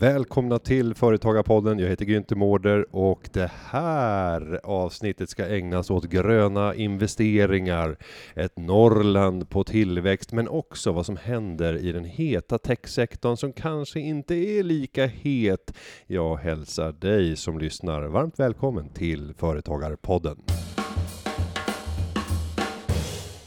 Välkomna till Företagarpodden. Jag heter Günther Mårder och det här avsnittet ska ägnas åt gröna investeringar, ett Norrland på tillväxt, men också vad som händer i den heta techsektorn som kanske inte är lika het. Jag hälsar dig som lyssnar varmt välkommen till Företagarpodden.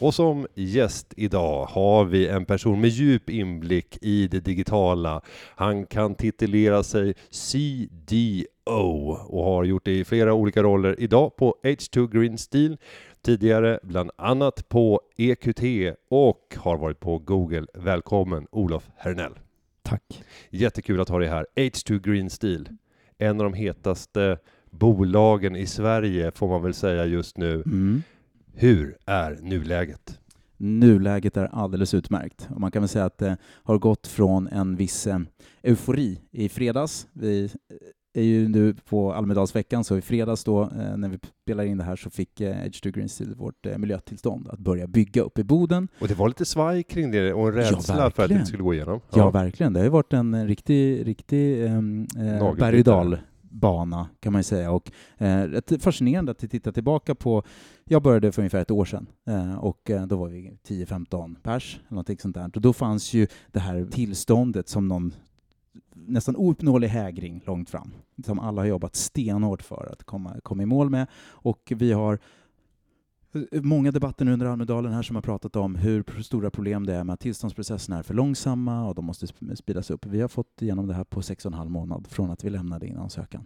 Och som gäst idag har vi en person med djup inblick i det digitala. Han kan titulera sig CDO och har gjort det i flera olika roller. Idag på H2 Green Steel, tidigare bland annat på EQT och har varit på Google. Välkommen Olof Hernell. Tack. Jättekul att ha dig här. H2 Green Steel, en av de hetaste bolagen i Sverige får man väl säga just nu. Mm. Hur är nuläget? Nuläget är alldeles utmärkt. Och man kan väl säga att det har gått från en viss eh, eufori i fredags. Vi är ju nu på Almedalsveckan, så i fredags då eh, när vi spelar in det här så fick eh, H2 Green Steel vårt eh, miljötillstånd att börja bygga upp i Boden. Och det var lite svaj kring det och en rädsla Ja, för att det inte skulle gå igenom. Ja, verkligen. Det har ju varit en eh, riktig, riktig eh, berg och bana kan man ju säga. Och eh, rätt fascinerande att titta tillbaka på, jag började för ungefär ett år sedan eh, och eh, då var vi 10-15 pers eller någonting sånt där. Och då fanns ju det här tillståndet som någon nästan ouppnåelig hägring långt fram, som alla har jobbat stenhårt för att komma, komma i mål med. Och vi har många debatter nu under Almedalen här som har pratat om hur stora problem det är med att tillståndsprocesserna är för långsamma och de måste sp- speedas upp. Vi har fått igenom det här på sex och en halv månad från att vi lämnade in ansökan.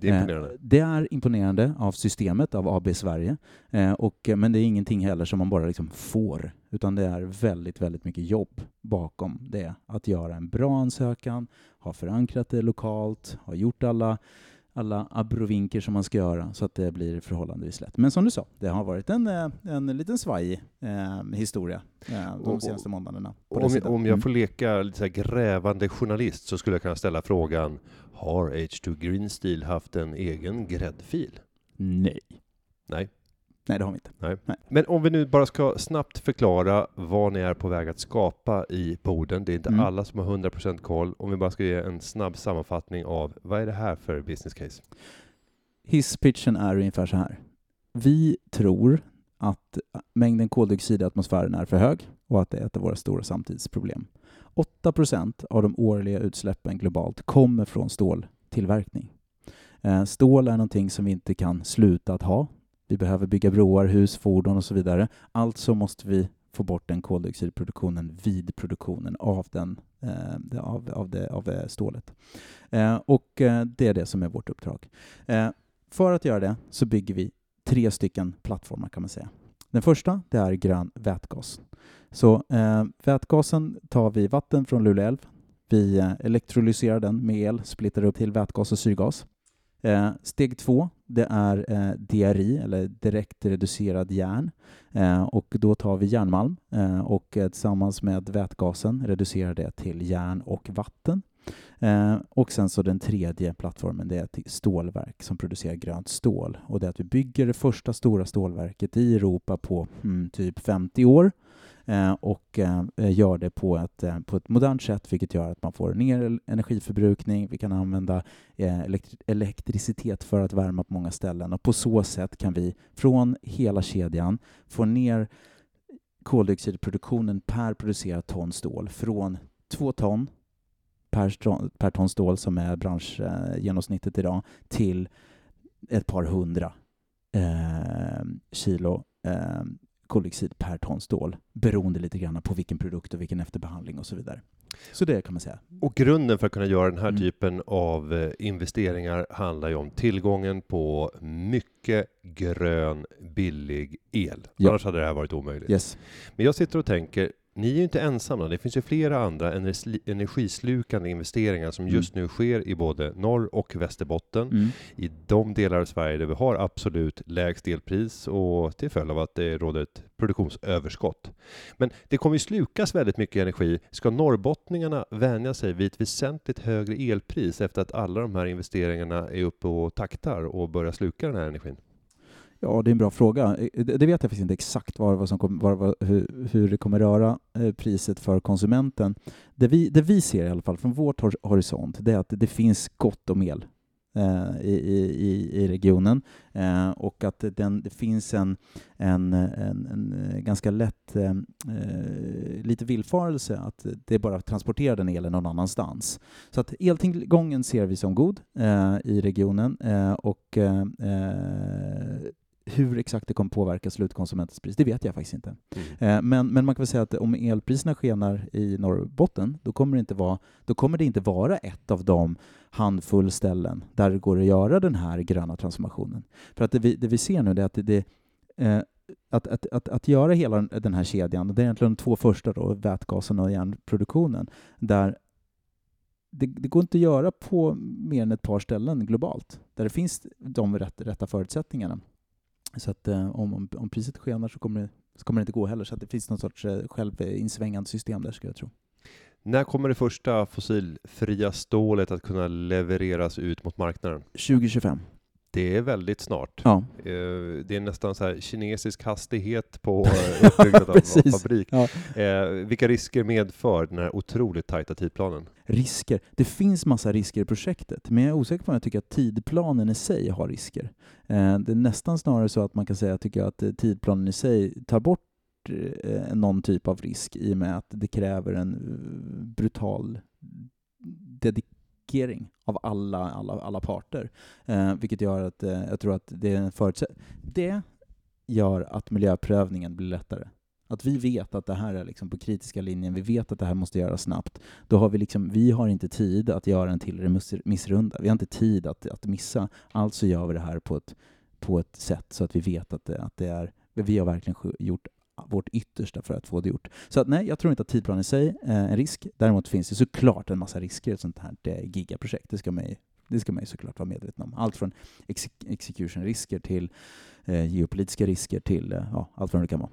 Det är imponerande. Eh, Det är imponerande av systemet, av AB Sverige, eh, och, eh, men det är ingenting heller som man bara liksom får, utan det är väldigt, väldigt mycket jobb bakom det. Att göra en bra ansökan, ha förankrat det lokalt, ha gjort alla, alla abrovinker som man ska göra så att det blir förhållandevis lätt. Men som du sa, det har varit en, eh, en liten svajig eh, historia eh, de senaste månaderna. Om, sidan. om jag Mm. får leka lite grävande journalist så skulle jag kunna ställa frågan Har H2 Green Steel haft en egen gräddfil? Nej. Nej. Nej, det har vi inte. Nej. Nej. Men om vi nu bara ska snabbt förklara vad ni är på väg att skapa i Boden. Det är inte Mm. alla som har 100% koll. Om vi bara ska ge en snabb sammanfattning av vad är det här för business case? Hisspitchen är ungefär så här. Vi tror att mängden koldioxid i atmosfären är för hög och att det är ett av våra stora samtidsproblem. 8% av de årliga utsläppen globalt kommer från ståltillverkning. Eh, Stål är någonting som vi inte kan sluta att ha. Vi behöver bygga broar, hus, fordon och så vidare. Alltså måste vi få bort den koldioxidproduktionen vid produktionen av, den, eh, av, av, det, av stålet. Eh, och eh, det är det som är vårt uppdrag. Eh, för att göra det så bygger vi tre stycken plattformar kan man säga. Den första det är grön vätgas. Så eh, vätgasen tar vi vatten från Luleälv. Vi eh, elektrolyserar den med el, splittar upp till vätgas och syrgas. Eh, steg två det är eh, DRI, eller direkt reducerad järn. Eh, och då tar vi järnmalm eh, och eh, tillsammans med vätgasen reducerar det till järn och vatten. Eh, och sen så den tredje plattformen det är ett stålverk som producerar grönt stål. Och det är att vi bygger det första stora stålverket i Europa på mm, typ 50 år eh, Eh, och eh, eh, gör det på ett, på ett modernt sätt vilket gör att man får ner energiförbrukning, vi kan använda elektri- elektricitet för att värma på många ställen. Och på så sätt kan vi från hela kedjan få ner koldioxidproduktionen per producerat ton stål. Från två ton per, per ton stål som är branschgenomsnittet idag till ett par hundra eh, kilo eh, koldioxid per ton stål beroende lite grann på vilken produkt och vilken efterbehandling och så vidare. Så det kan man säga. Och grunden för att kunna göra den här Mm. typen av eh, investeringar handlar ju om tillgången på mycket grön, billig el. Ja. Annars hade det här varit omöjligt. Yes. Men jag sitter och tänker, ni är ju inte ensamma. Det finns ju flera andra energi- energislukande investeringar som Mm. just nu sker i både norr och Västerbotten. Mm. I de delar av Sverige där vi har absolut lägst elpris och till följd av att det råder ett produktionsöverskott. Men det kommer ju slukas väldigt mycket energi. Ska norrbottningarna vänja sig vid ett väsentligt högre elpris efter att alla de här investeringarna är uppe och taktar och börjar sluka den här energin? Ja, det är en bra fråga. Eh, eh, det vet jag faktiskt inte exakt var, vad som kom, var, var, hur, hur det kommer röra eh, priset för konsumenten. Det vi, det vi ser i alla fall från vårt horisont, det är att det finns gott om el eh, i, i, i- regionen eh, och att den, det finns en, en, en, en ganska lätt eh, lite villfarelse att det är bara att transportera den elen någon annanstans. Så att eltillgången ser vi som god eh, i regionen eh, och eh, hur exakt det kommer påverka slutkonsumentens pris, det vet jag faktiskt inte. Mm. Eh, Men, men man kan väl säga att om elpriserna skenar i Norrbotten, då kommer det inte vara, då kommer det inte vara ett av de handfull ställen där det går att göra den här gröna transformationen. För att det vi, det vi ser nu är att det, det eh, att, att, att, att göra hela den här kedjan, det är egentligen de två första då, vätgasen och järnproduktionen, där det, det går inte att göra på mer än ett par ställen globalt, där det finns de rätt, rätta förutsättningarna. Så att eh, om, om, priset skenar så kommer, det, så kommer det inte gå heller. Så att det finns någon sorts eh, självinsvängande system där, skulle jag tro. När kommer det första fossilfria stålet att kunna levereras ut mot marknaden? 2025. Det är väldigt snart. Ja. Eh, Det är nästan så här kinesisk hastighet på eh, uppbyggnad av av fabrik. Ja. Eh, vilka risker medför den här otroligt tajta tidplanen? Risker. Det finns massa risker i projektet, men jag är osäker på om jag tycker att tidplanen i sig har risker. Eh, det är nästan snarare så att man kan säga, tycker jag, att tidplanen i sig tar bort någon typ av risk i och med att det kräver en brutal dedikering av alla, alla, alla parter. Eh, vilket gör att eh, jag tror att det är en förutsättning. Det gör att miljöprövningen blir lättare. Att vi vet att det här är liksom på kritiska linjen, vi vet att det här måste göras snabbt. Då har vi liksom, vi har inte tid att göra en till missrunda. Vi har inte tid att, att missa. Alltså gör vi det här på ett, på ett sätt så att vi vet att det, att det är, vi har verkligen gjort vårt yttersta för att få det gjort. Så att nej, jag tror inte att tidplanen i sig är en risk. Däremot finns det såklart en massa risker i ett sånt här eh, gigaprojekt. Det ska man ju, det ska man ju såklart vara medveten om. Allt från ex execution-risker till eh, geopolitiska risker till eh, ja, allt vad det kan vara.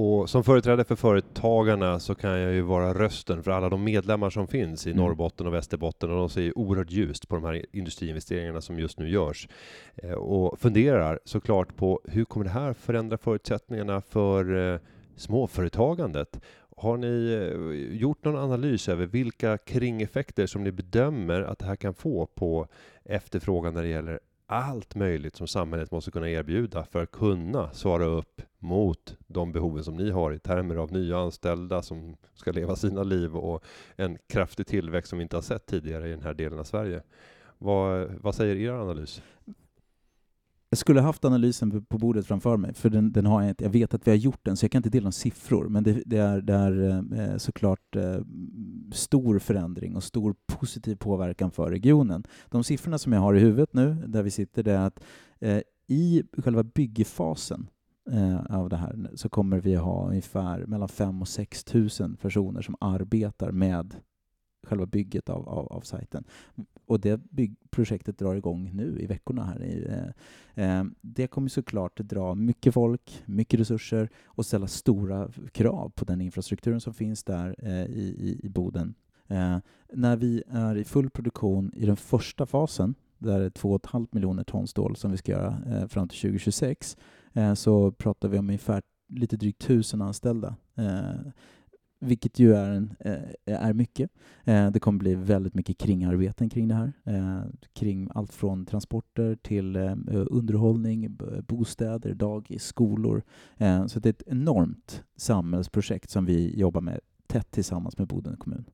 Och som företrädare för företagarna så kan jag ju vara rösten för alla de medlemmar som finns i Mm. Norrbotten och Västerbotten och de ser oerhört ljust på de här industriinvesteringarna som just nu görs. Eh, Och funderar såklart på hur kommer det här förändra förutsättningarna för eh, småföretagandet? Har ni eh, gjort någon analys över vilka kringeffekter som ni bedömer att det här kan få på efterfrågan när det gäller allt möjligt som samhället måste kunna erbjuda för att kunna svara upp mot de behoven som ni har i termer av nya anställda som ska leva sina liv och en kraftig tillväxt som vi inte har sett tidigare i den här delen av Sverige. Vad, vad säger er analys? Jag skulle haft analysen på bordet framför mig, för den, den har jag inte. Jag vet att vi har gjort den, så jag kan inte dela några siffror, men det, det är, det är eh, såklart eh, stor förändring och stor positiv påverkan för regionen. De siffrorna som jag har i huvudet nu, där vi sitter, det är att eh, i själva byggfasen eh, av det här så kommer vi ha ungefär mellan 5 och 6 tusen personer som arbetar med själva bygget av, av, av sajten. Och det byggprojektet drar igång nu i veckorna här. I, eh, eh, det kommer såklart dra mycket folk, mycket resurser och ställa stora krav på den infrastrukturen som finns där eh, i, i, i Boden. Eh, när vi är i full produktion i den första fasen, där det är 2,5 miljoner ton stål som vi ska göra eh, fram till 2026, Eh, så pratar vi om ungefär lite drygt tusen anställda. Eh, vilket ju är, en, eh, är mycket. Eh, det kommer bli väldigt mycket kringarbeten kring det här. Eh, kring allt från transporter till eh, underhållning, bostäder, dagis, skolor. Eh, så det är ett enormt samhällsprojekt som vi jobbar med tätt tillsammans med Boden kommun.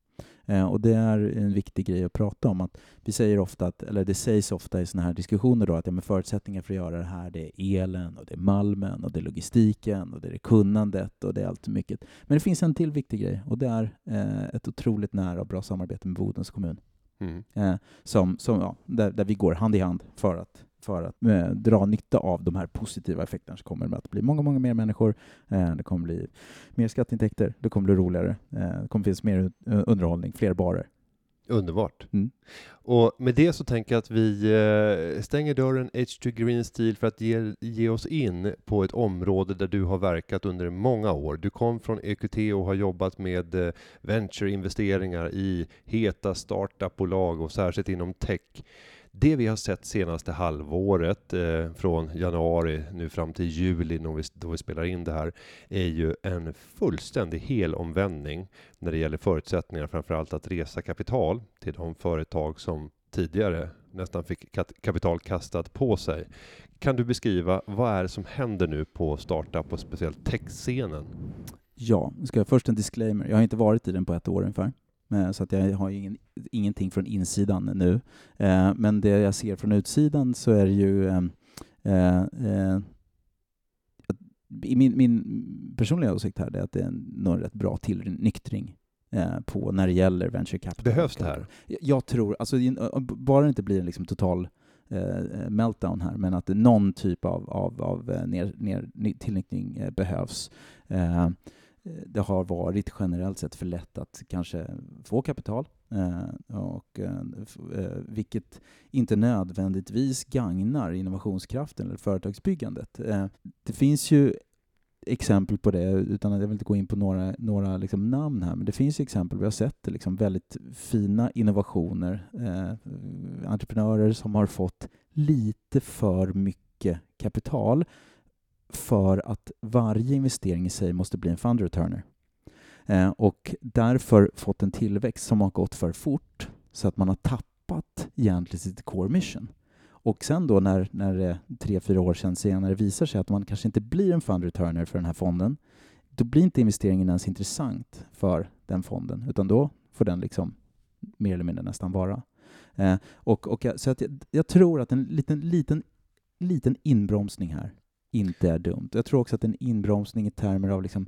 Eh, och det är en viktig grej att prata om. Att vi säger ofta, att, eller det sägs ofta i sådana här diskussioner då, att ja, men förutsättningar för att göra det här det är elen, och det är malmen, och det är logistiken, och det är det kunnandet och det är allt mycket. Men det finns en till viktig grej och det är eh, ett otroligt nära och bra samarbete med Bodens kommun. Mm. Eh, som, som, ja, där, där vi går hand i hand för att, för att eh, dra nytta av de här positiva effekterna som kommer med att det blir många, många mer människor. Eh, det kommer bli mer skatteintäkter, det kommer bli roligare, eh, det kommer finnas mer eh, underhållning, fler barer. Underbart. Mm. Och med det så tänker jag att vi eh, stänger dörren H2 Green Steel för att ge, ge oss in på ett område där du har verkat under många år. Du kom från EQT och har jobbat med eh, ventureinvesteringar i heta startupbolag och särskilt inom tech. Det vi har sett senaste halvåret, eh, från januari nu fram till juli då vi, då vi spelar in det här, är ju en fullständig helomvändning när det gäller förutsättningar, framförallt att resa kapital till de företag som tidigare nästan fick kapital kastat på sig. Kan du beskriva vad är det som händer nu på startup och speciellt techscenen? Ja, ska jag först en disclaimer. Jag har inte varit i den på ett år ungefär. Eh, så att jag har ingen, ingenting från insidan nu. Eh, men det jag ser från utsidan så är det ju eh, min, min personliga åsikt här är att det är nog en rätt bra tillnyktring på när det gäller venture capital. Behövs det här? Jag tror, alltså bara det inte blir en liksom total meltdown här, men att någon typ av, av, av ner, ner, tillnyktring behövs. Eh, det har varit generellt sett för lätt att kanske få kapital, eh, och, eh, vilket inte nödvändigtvis gagnar innovationskraften eller företagsbyggandet. Det finns ju exempel på det, utan att jag vill inte gå in på några, några liksom namn här, men det finns exempel, vi har sett liksom väldigt fina innovationer, entreprenörer som har fått lite för mycket kapital för att varje investering i sig måste bli en fund returner. Eh, och därför fått en tillväxt som har gått för fort så att man har tappat egentligen sitt core mission. Och sen då när, när det tre, fyra år sedan senare visar sig att man kanske inte blir en fund returner för den här fonden, då blir inte investeringen ens intressant för den fonden, utan då får den liksom mer eller mindre nästan vara. Eh, och, och, så att jag, jag, tror att en liten, liten, liten inbromsning här inte är dumt. Jag tror också att en inbromsning i termer av liksom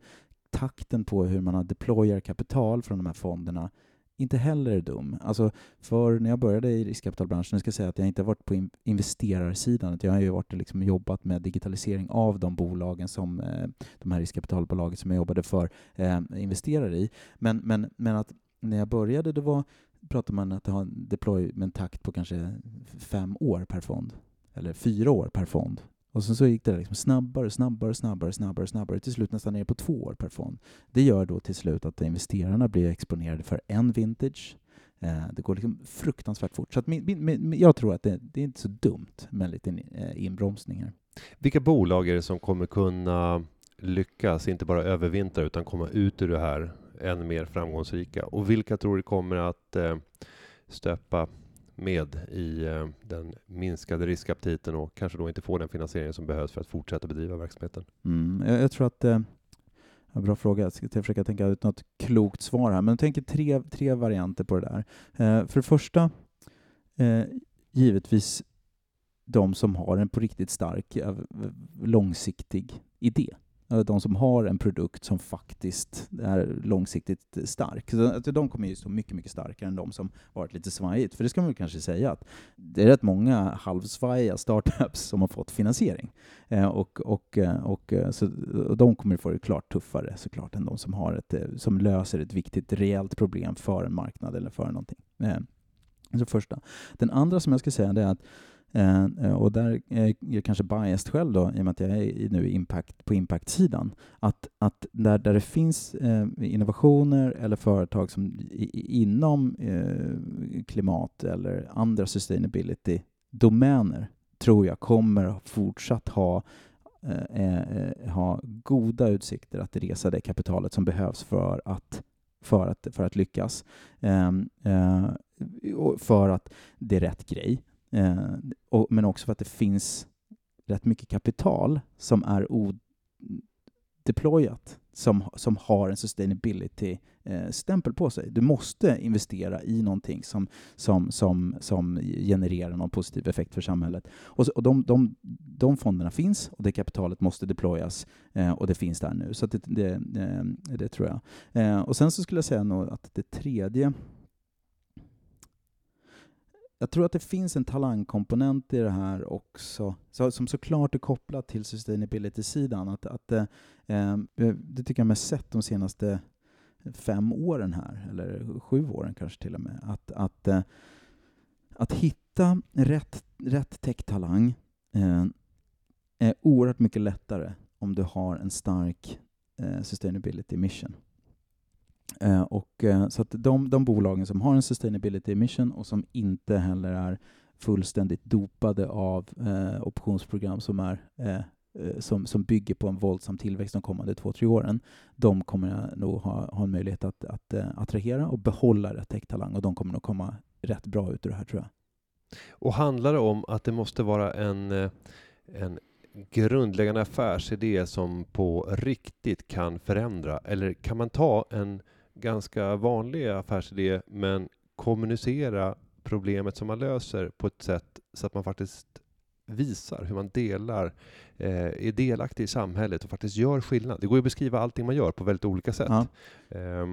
takten på hur man deployar kapital från de här fonderna inte heller är dum. Alltså för när jag började i riskkapitalbranschen, jag ska säga att jag inte har varit på investerarsidan, utan jag har ju varit liksom jobbat med digitalisering av de bolagen som eh, de här riskkapitalbolagen som jag jobbade för eh, investerar i. Men, men, men att när jag började, då var, pratade man att ha en deployment-takt på kanske fem år per fond, eller fyra år per fond. Och sen så gick det liksom snabbare, snabbare, snabbare, snabbare, snabbare, till slut nästan ner på två år per fond. Det gör då till slut att investerarna blir exponerade för en vintage. Eh, det går liksom fruktansvärt fort. Så att min, min, jag tror att det, det, är inte så dumt med en liten eh, inbromsning här. Vilka bolag är det som kommer kunna lyckas, inte bara övervintra, utan komma ut ur det här än mer framgångsrika? Och vilka tror du kommer att eh, stöpa med i eh, den minskade riskaptiten och kanske då inte få den finansiering som behövs för att fortsätta bedriva verksamheten? Mm, jag, jag, tror att eh, Bra fråga. Jag ska försöka tänka ut något klokt svar här. Men jag tänker tre, tre varianter på det där. Eh, för det första, eh, givetvis de som har en på riktigt stark, eh, långsiktig idé. De som har en produkt som faktiskt är långsiktigt stark. Så de kommer ju stå mycket, mycket starkare än de som varit lite svajigt. För det ska man väl kanske säga att det är rätt många halvsvajiga startups som har fått finansiering. Eh, och, och, eh, och, eh, så, och de kommer få det klart tuffare såklart än de som, har ett, eh, som löser ett viktigt reellt problem för en marknad eller för någonting. Så första. Den andra som jag ska säga är att Eh, eh, och där är jag kanske biased själv då, i och med att jag är nu impact, på impact-sidan. Att, att där, där det finns eh, innovationer eller företag som i, inom eh, klimat eller andra sustainability-domäner tror jag kommer fortsatt ha ha goda utsikter att resa det kapitalet som behövs för att för att, för att lyckas. Ehm, för att det är rätt grej. Eh, och, men också för att det finns rätt mycket kapital som är odeployat, som, som har en sustainability-stämpel eh, på sig. Du måste investera i någonting som, som, som, som genererar någon positiv effekt för samhället. Och, så, och de, de, de fonderna finns och det kapitalet måste deployas eh, och det finns där nu. Så det, det, det, det, tror jag. Eh, och sen så skulle jag säga att det tredje jag tror att det finns en talangkomponent i det här också, så, som såklart är kopplat till sustainability-sidan. Att, att, eh, ehm, eh det tycker jag mig sett de senaste fem åren här, eller sju åren kanske till och med. Att, att, eh, att hitta rätt, rätt tech-talang eh, är oerhört mycket lättare om du har en stark eh, sustainability mission. Eh, och, eh, så att de, de bolagen som har en sustainability mission och som inte heller är fullständigt dopade av eh, optionsprogram som, är, eh, eh som, som bygger på en våldsam tillväxt de kommande två, tre åren, de kommer nog ha, ha en möjlighet att, att eh, attrahera och behålla rätt tech-talang och de kommer nog komma rätt bra ut ur det här tror jag. Och handlar det om att det måste vara en, eh, en grundläggande affärsidé som på riktigt kan förändra? Eller kan man ta en ganska vanlig affärsidé men kommunicera problemet som man löser på ett sätt så att man faktiskt visar hur man delar, eh, är delaktig i samhället och faktiskt gör skillnad. Det går ju att beskriva allting man gör på väldigt olika sätt. Ja. Eh,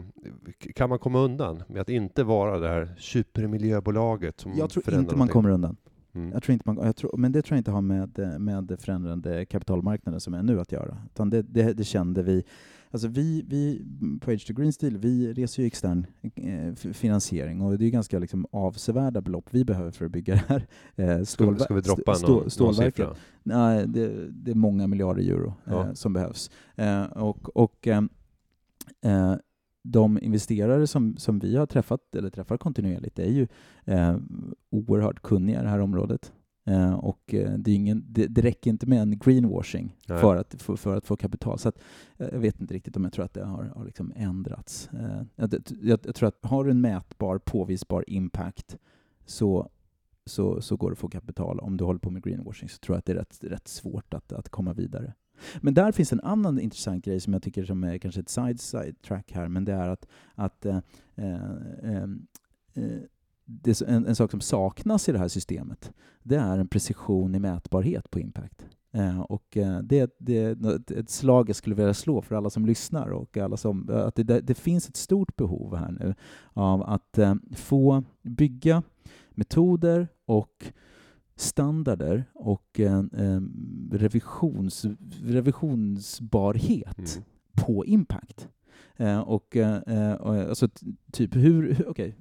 kan man komma undan med att inte vara det här supermiljöbolaget som Jag tror inte man någonting? kommer undan. Mm. Jag tror inte man, jag tror, men det tror jag inte har med, med förändrande kapitalmarknaden som är nu att göra. Utan det, det, det kände vi. Alltså vi, vi på H2 Green Steel, vi reser ju extern eh, finansiering och det är ganska liksom avsevärda belopp vi behöver för att bygga det här eh, stålver- ska vi droppa st- någon, någon stålverket. siffra? Nej, det, det är många miljarder euro Ja. eh, som behövs. Eh, och och eh, eh, de investerare som, som vi har träffat, eller träffar kontinuerligt, är ju eh, oerhört kunniga i det här området. Eh, och eh, det, är ingen, det, det räcker inte med en greenwashing Nej. för att, för, för att få kapital. Så att, eh, jag vet inte riktigt om jag tror att det har, har liksom ändrats. Eh, jag, jag, jag tror att har du en mätbar, påvisbar impact så så, så går det att få kapital. Om du håller på med greenwashing så tror jag att det är rätt, rätt svårt att, att komma vidare. Men där finns en annan intressant grej som jag tycker som är kanske ett side, side track här, men det är att, att eh, det, en, en sak som saknas i det här systemet, det är en precision i mätbarhet på impact. Eh, och eh, det, det är ett- slag jag skulle vilja slå för alla som lyssnar och alla som, att det, det finns ett stort behov här nu av att eh, få bygga metoder och standarder och en eh, revisions, revisionsbarhet Mm. på impact. Eh, och, eh, eh alltså, typ hur, hur,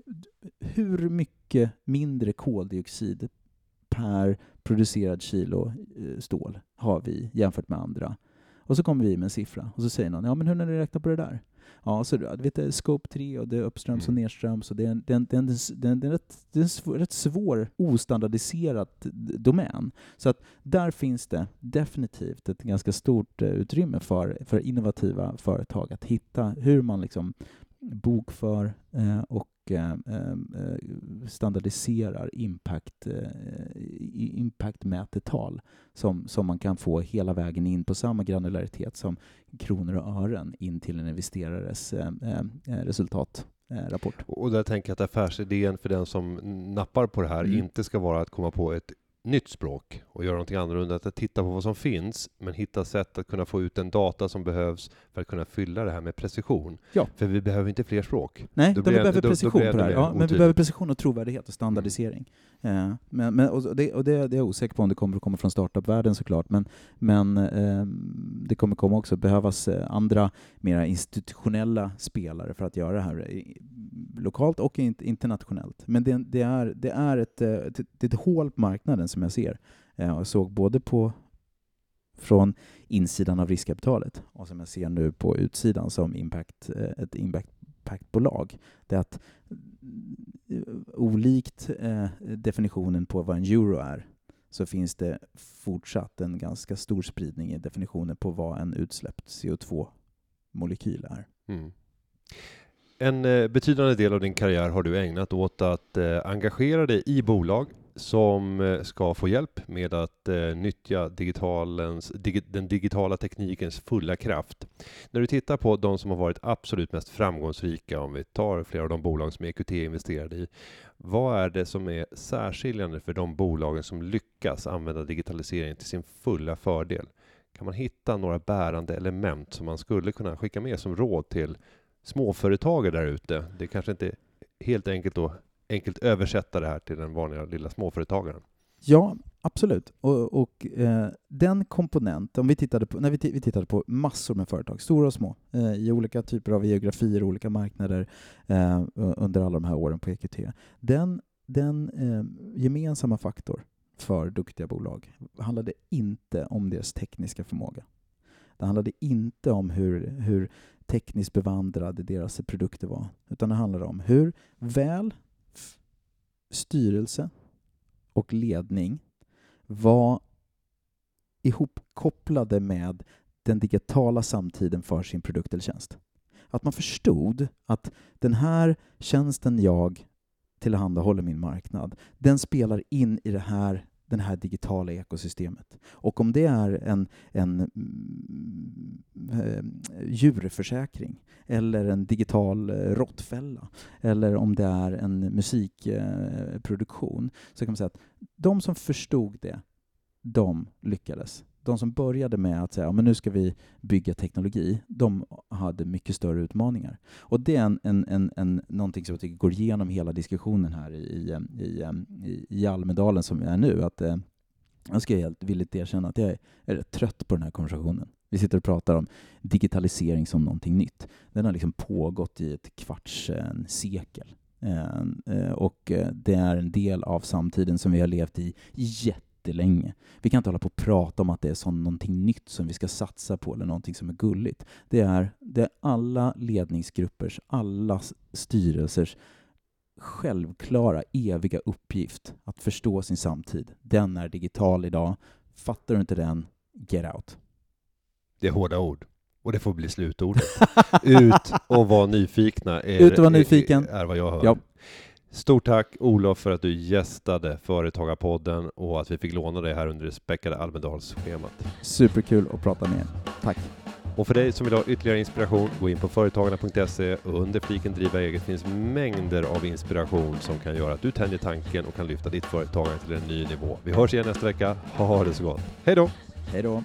hur mycket mindre koldioxid per producerad kilo eh, stål har vi jämfört med andra? Och så kommer vi med en siffra och så säger någon, ja men hur har ni räknat på det där? Ja, så du vet, det är scope 3 och det är uppströms och Mm. nedströms och det är en, det är en, det är en, det är en, rätt, det är en svår, rätt svår ostandardiserad domän. Så att där finns det definitivt ett ganska stort eh, utrymme för, för innovativa företag att hitta hur man liksom bokför eh, och eh, eh, standardiserar impact, impactmätetal som, som man kan få hela vägen in på samma granularitet som kronor och ören in till en investerares eh, resultatrapport. Och där tänker jag att affärsidén för den som nappar på det här Mm. inte ska vara att komma på ett nytt språk och göra någonting annorlunda, att titta på vad som finns, men hitta sätt att kunna få ut den data som behövs för att kunna fylla det här med precision. Ja. För vi behöver inte fler språk. Nej, Då då blir vi behöver då- då precision blir jag på det här. Ja, men vi behöver precision och trovärdighet och standardisering. Eh, men, men, och det, och det, det är jag osäker på om det kommer att komma från startup-världen såklart, men, men eh, det kommer komma också behövas eh, andra mer institutionella spelare för att göra det här i, lokalt och in, internationellt. Men det, det, är, det, är ett, eh, ett, ett hål på marknaden som jag ser. Jag och såg både på från insidan av riskkapitalet och som jag ser nu på utsidan som impact, eh, ett impactbolag. Det är att eh, olikt definitionen på vad en euro är så finns det fortsatt en ganska stor spridning i definitionen på vad en utsläppt CO2-molekyl är. Mm. En betydande del av din karriär har du ägnat åt att engagera dig i bolag som eh, ska få hjälp med att eh, nyttja digitalens, dig, den digitala teknikens fulla kraft. När du tittar på de som har varit absolut mest framgångsrika, om vi tar flera av de bolag som EQT investerade i, vad är det som är särskiljande för de bolagen som lyckas använda digitaliseringen till sin fulla fördel? Kan man hitta några bärande element som man skulle kunna skicka med som råd till småföretagare där ute? Det kanske inte är helt enkelt att enkelt översätta det här till den vanliga lilla småföretagaren. Ja, absolut. Och, och eh, den komponent, om vi tittade på, när vi, vi tittade på massor med företag, stora och små, eh, i olika typer av geografier, olika marknader eh, under alla de här åren på EQT. Den, den eh, gemensamma faktor för duktiga bolag handlade inte om deras tekniska förmåga. Det handlade inte om hur, hur tekniskt bevandrade deras produkter var, utan det handlade om hur väl styrelse och ledning var ihopkopplade med den digitala samtiden för sin produkt eller tjänst. Att man förstod att den här tjänsten jag tillhandahåller min marknad, den spelar in i det här det här digitala ekosystemet. Och om det är en, en mm, eh, djurförsäkring eller en digital eh, råttfälla eller om det är en musikproduktion så kan man säga att de som förstod det, de lyckades de som började med att säga att nu ska vi bygga teknologi, de hade mycket större utmaningar. Och det är en, en, en, en, någonting som jag tycker går igenom hela diskussionen här i, i, i, i Almedalen som vi är nu. Att, eh, jag ska helt villigt erkänna att jag är, är rätt trött på den här konversationen. Vi sitter och pratar om digitalisering som någonting nytt. Den har liksom pågått i ett kvarts en sekel. Eh, eh, och eh, det är en del av samtiden som vi har levt i jätte jättelänge. Vi kan inte hålla på och prata om att det är sån någonting nytt som vi ska satsa på eller någonting som är gulligt. Det är, det är alla ledningsgruppers, alla styrelsers självklara, eviga uppgift att förstå sin samtid. Den är digital idag. Fattar du inte den, get out. Det är hårda ord. Och det får bli slutordet. Ut och var nyfikna är, Ut och var nyfiken. är, är vad jag hör. Ja. Stort tack Olof för att du gästade Företagarpodden och att vi fick låna dig här under det späckade Almedalsschemat. Superkul att prata med er. Tack! Och för dig som vill ha ytterligare inspiration, gå in på företagarna.se. Under fliken Driva eget finns mängder av inspiration som kan göra att du tänjer tanken och kan lyfta ditt företagande till en ny nivå. Vi hörs igen nästa vecka. Ha det så gott! Hej då! Hej då!